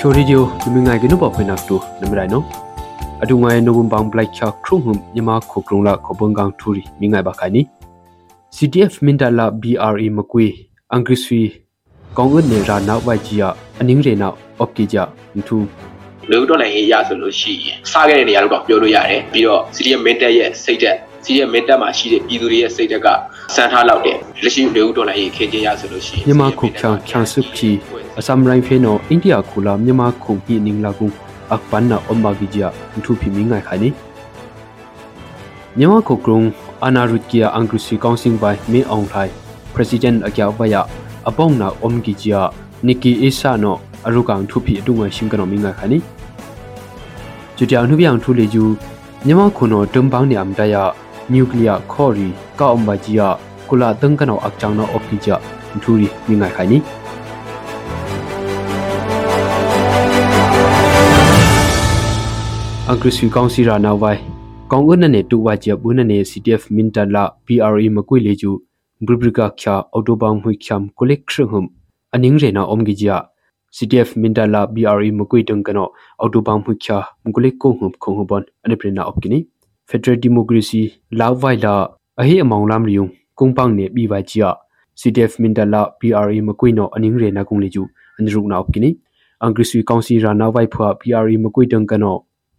Kyo radio dumi ngai ginu ba phenak tu namrai no adu ngai no bum bang black kya khrung hum yama khokrung la khobang gang thuri mi ngai ba khani CTF Mindala BRE makui angriswi kong un ne ra na wai ji ya aning re na op ki ja thu လူတော်လည်းရေးရဆိုလို့ရှိရင်စားခဲ့တဲ့နေရာတော့ပြောလို့ရတယ်ပြီးတော့ CDM mental ရဲ့စိတ်သက် စီးရဲ့မင်းတပ်မှာရှိတဲ့ပြည်သူတွေရဲ့စိတ်ဓာတ်ကစမ်းထားလောက်တယ်လက်ရှိလေဦးဒေါ်လာရေးခင်းချင်းရဆိုလို့ရှိရင်မြန်မာခုချောင်းချောင်းစုဖြီအစမ်ရိုင်းဖေနိုအိန္ဒိယခူလာမြန်မာခုပြင်းနင်းလာကူအပန်နာအမဂီဂျာသူဖီမင်းငိုင်ခိုင်နီမြန်မာခုကရုံအနာရုကီယာအင်္ဂရိစီကောင်စင်ဘိုင်မေအောင်ထိုင်ပရက်စီဒန့်အကြောက်ဘယအပေါင်းနာအမဂီဂျာနီကီအီဆာနိုအရုကောင်သူဖီအတုငွေရှင်ကနော်မင်းငိုင်ခိုင်နီကျူတောင်နှုပြောင်ထူလေယူမြန်မာခုနော်တွမ်ပေါင်းနေအမ်တယာ နျူကလ িয়ার ခေါ်ရီကောမ်ဘဂျီယာကုလာတန်ကနောအချောင်းနောအော့ဖီဂျာထူရီမိငိုင်ခိုင်နီအဂရစီကောင်စီရာနာဝိုင်ကောင်အနနေတူဝါချဘုနနေ CTF မင်တလာ PRE မကွေလေကျူဘရဘရကခ ्या အော်တိုဘန်မွိချမ်ကိုလက်ခရဟမ်အနင်းရေနာအုံးဂီဂျာ CTF Mindala BRE mukui tung kano autobang mukya mukule ko hup khong hubon ane prina opkini Federal Democracy law vai la ahi among lam riung kungpang ne bi vai chia CTF Mindala BRE mukui no aning re na kung leju aniruk na opkini Angrisui Council ra na vai phwa BRE mukui tung kano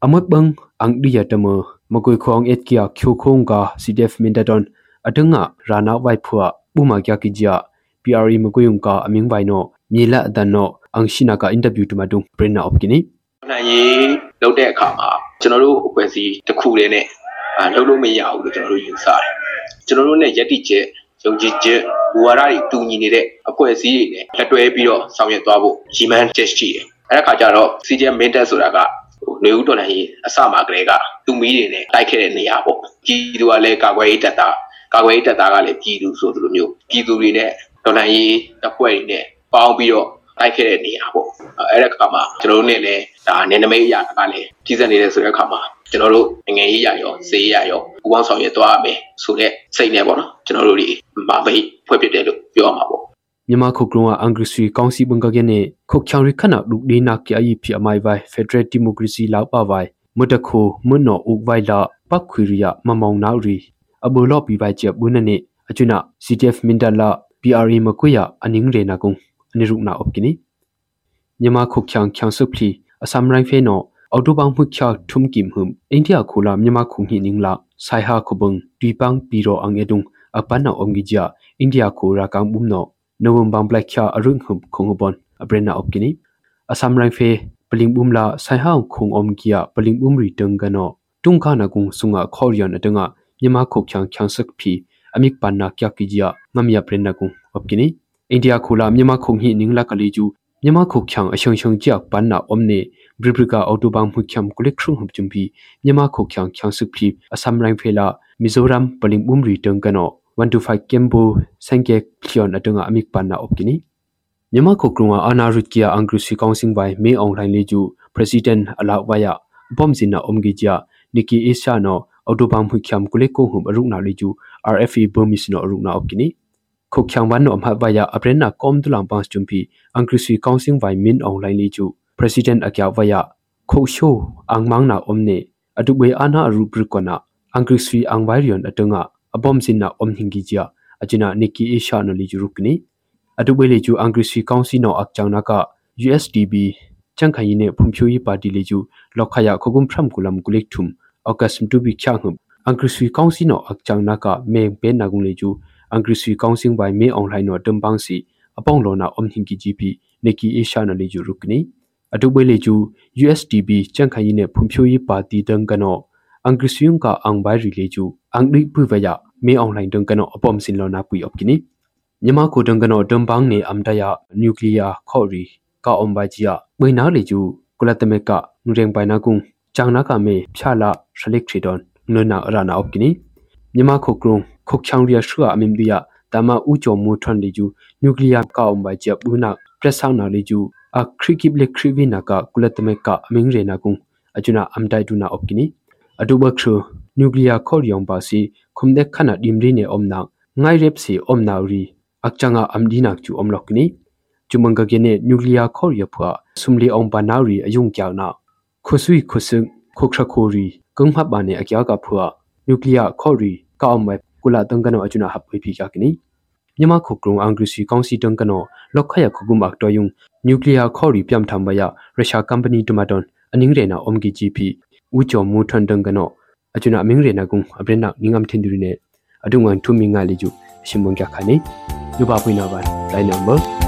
amot bang ang diya tamo mukui khong et kya khyo khong ka CTF Mindadon atanga ra na vai phwa buma kya kijia PRE mukui ung ka aming vai no nyela dan no အန်ရှိနာကအင်တာဗျူးတမတုံပရင်နာအော့ကီနီနိုင်ရေးလုပ်တဲ့အခါမှာကျွန်တော်တို့အဖွဲ့အစည်းတစ်ခုတည်းနဲ့ အာလုပ်လို့မရဘူးလို့ကျွန်တော်တို့ယူဆတယ်ကျွန်တော်တို့နဲ့ယက်တိချက်ယုံကြည်ချက်ဘူဝါဒတွေတူညီနေတဲ့အဖွဲ့အစည်းတွေနဲ့လက်တွဲပြီးတော့ဆောင်ရွက်သွားဖို့ရီမန်ချက်ရှိတယ်အဲ့ဒါခါကျတော့ CGM Mentor ဆိုတာကဟိုနေဦးတော်နိုင်ရေးအစမှာကလေးကသူမီးတွေနဲ့တိုက်ခဲ့တဲ့နေရာပေါ့ပြည်သူကလည်းကာကွယ်ရေးတပ်သားကာကွယ်ရေးတပ်သားကလည်းပြည်သူဆိုသလိုမျိုးပြည်သူတွေနဲ့တော်နိုင်ရေးအဖွဲ့တွေနဲ့ပေါင်းပြီးတော့ တိုက်ခဲ့တဲ့နေရာပေါ့အဲ့ဒါခါမှာကျွန်တော်တို့နဲ့လည်းဒါနယ်နိမိတ်အရာကလည်းကြီးစက်နေတဲ့ဆိုတဲ့အခါမှာကျွန်တော်တို့ငွေရေးရရောဈေးရရောပူပေါင်းဆောင်ရွက်သွားရမယ်ဆိုတဲ့စိတ်နဲ့ပေါ့နော်ကျွန်တော်တို့ဒီမမိတ်ဖွဲ့ဖြစ်တယ်လို့ပြောရမှာပေါ့မြန်မာခုကလုံအန်ဂရစီကောင်စီဘင်္ဂကနေခုတ်ချောင်ရခနာလူဒီနာကီအီဖီအမိုင်ဝိုင်ဖက်ဒရယ်ဒီမိုကရေစီလောက်ပါဝိုင်မတခိုမနောဥဝိုင်လာပတ်ခွေရီယမမောင်နောက်ရီအဘူလော့ပီဝိုင်ချက်ဘုနနေအချွနာ CTF မင်ဒလာ PRE မကွေရအနင်းရေနာကုံအ နိရုနာအော့ကီနီမြန်မာခုချောင်ချောင်စုဖလီအစမ်ရိုင်းဖေနောအော်တိုဘန်မှုချောက်ထုံကိမ်ဟုမ်အိန္ဒိယခူလာမြန်မာခုဟိနင်းလာဆိုင်ဟာခုဘုံဒီပန်းပီရောအငေဒုံအပန်နောအုံဂီဂျာအိန္ဒိယခူရာကောင်ဘုံနောနိုဝမ်ဘန်ဘလက်ချာအရုံဟုမ်ခုံဘွန်အဘရနာအော့ကိနီအစမ်ရိုင်းဖေပလင်ဘုံလာဆိုင်ဟာခုံအုံဂီယာပလင်ဘုံရီတန်ကနောတုံခါနာကုံဆုငါခေါ်ရန်အတငါမြန်မာခုချောင်ချောင်စက်ဖီအမိကပန်နာကျကီဂျာငမ်ယပရင်နာကုံအော့ကိနီ အိန္ဒိယခူလာမြန်မာခုံဟိနင်းလာကလေးကျူမြန်မာခုချောင်အရှုံရှုံကြောက်ပန်းနာအုံးနေဘရိဘရကအော်တိုဘန်မှုချမ်ကုလက်ခရုံဟပ်ချွန်ပီမြန်မာခုချောင်ချောင်စုဖီအစမ်ရိုင်းဖေလာမီဇိုရမ်ပလင်ဘုံရီတန်ကနော125ကမ်ဘူစန်ကေခလျွန်အတငါအမိကပန်းနာအုပ်ကိနီမြန်မာခုကရုံအာနာရစ်ကီယာအန်ဂရစီကောင်စင်ဝိုင်မေအွန်လိုင်းလေးကျူပရက်စီဒန့်အလာဝါယာဘုံစင်နာအုံးဂီဂျာနီကီအီရှာနောအော်တိုဘန်မှုချမ်ကုလက်ကိုဟုံအရုနာလေးကျူ RFE ဘုံမီစနောအရုနာအုပ်ကိနီ ခုချောင်ဝန်နောမဟာဝါယာအပရနာကွန်ဒူလမ်ပန်းချွန်ပီအန်ကရစီကောင်စင်ဝိုင်မင်အွန်လိုင်းလေးကျူ president akya waya khosho angmang na omne atu be ana aru brikona angri swi angwairion atunga abom sinna om hingi jia ajina nikki isha no li jurukni atu be le ju angri swi council no akchang na ka USDB changkhayi ne phumphyu yi party le ju lokhaya khogum phram kulam kulik thum august tu bi kya hum angri swi council no akchang na ka me pe na gung le ju angri swi council by me online no tumbang si apong lo na om hingi gp nikki isha no li jurukni အတုပွဲလေကျူ USDB ကြန့်ခိုင်နေဖွံ့ဖြိုးရေးပါတီတန်ကနောအင်္ဂရိစီယုံကအန်ဘိုင်ရီလေကျူအန်ဒိပွေဝရမေအွန်လိုင်းတန်ကနော အပေါ်မစင်လောနာပွေအော့ကိနီမြန်မာကိုတန်ကနောတမ်ဘန်းနေအမ်တယာနျူကလ িয়ার ခေါ်ရီကာအွန်ဘိုင်ဂျီယာဝိနာလေကျူကုလတမေကနူရင်ပိုင်နာကုံချောင်းနာကမေဖြာလာရှလိကထရီဒွန်နနာရနာအော့ကိနီမြန် မြမခုကရုံခုတ်ချောင်းရရှုအမင်ဒီယာတမဥကြုံမထွန်လီကျူနျူကလ িয়ার ကောင်ဘကျဘူးနာပရဆောင်းနာလီကျူအခရိကိပလခရိဝိနာကကုလတမေကအမင်ရေနာကုံအကျနာအမ်တိုင်ဒူနာအော့ကိနီအဒူဘခရနျူကလ িয়ার ခေါ်ယောင်ပါစီခုံဒက်ခနာဒီမရီနေအုံနာငိုင်ရက်စီအုံနာရီအချငါအမ်ဒီနာကျူအုံလောက်ကိနီကျူမင်္ဂကေနေနျူကလ িয়ার ခေါ်ရဖွာဆုမလီအုံပါနာရီအယုံကြောင်နာခုဆွီခုစခုခရခိုရီကုံဟပ်ပါနေအကြောကဖွာ နျူကလ িয়ার ခေါ်ရီကောင်းမဲကုလာတန်ကနောအကျွနာဟပ်ဝေဖီကကနီမြန်မာခုကရုံအင်္ဂရိစီကောင်စီတန်ကနောလောက်ခရခုကုမတ်တော်ယုံနျူကလ িয়ার ခေါ်ရီပြမ်ထမ်ဘယရုရှားကမ်ပဏီတမတွန်အနင်းရေနာအုံဂီဂျီပီဦးကျော်မူထွန်တန်ကနောအကျွနာအမင်းရေနာကုံအပရနာနင်းငမ်ထင်ဒူရီနေအဒုံငန်ထူမီငါလီကျူရှင်မွန်ကြခါနေလူပါပွေးနာပါလိုင်းနံပါတ်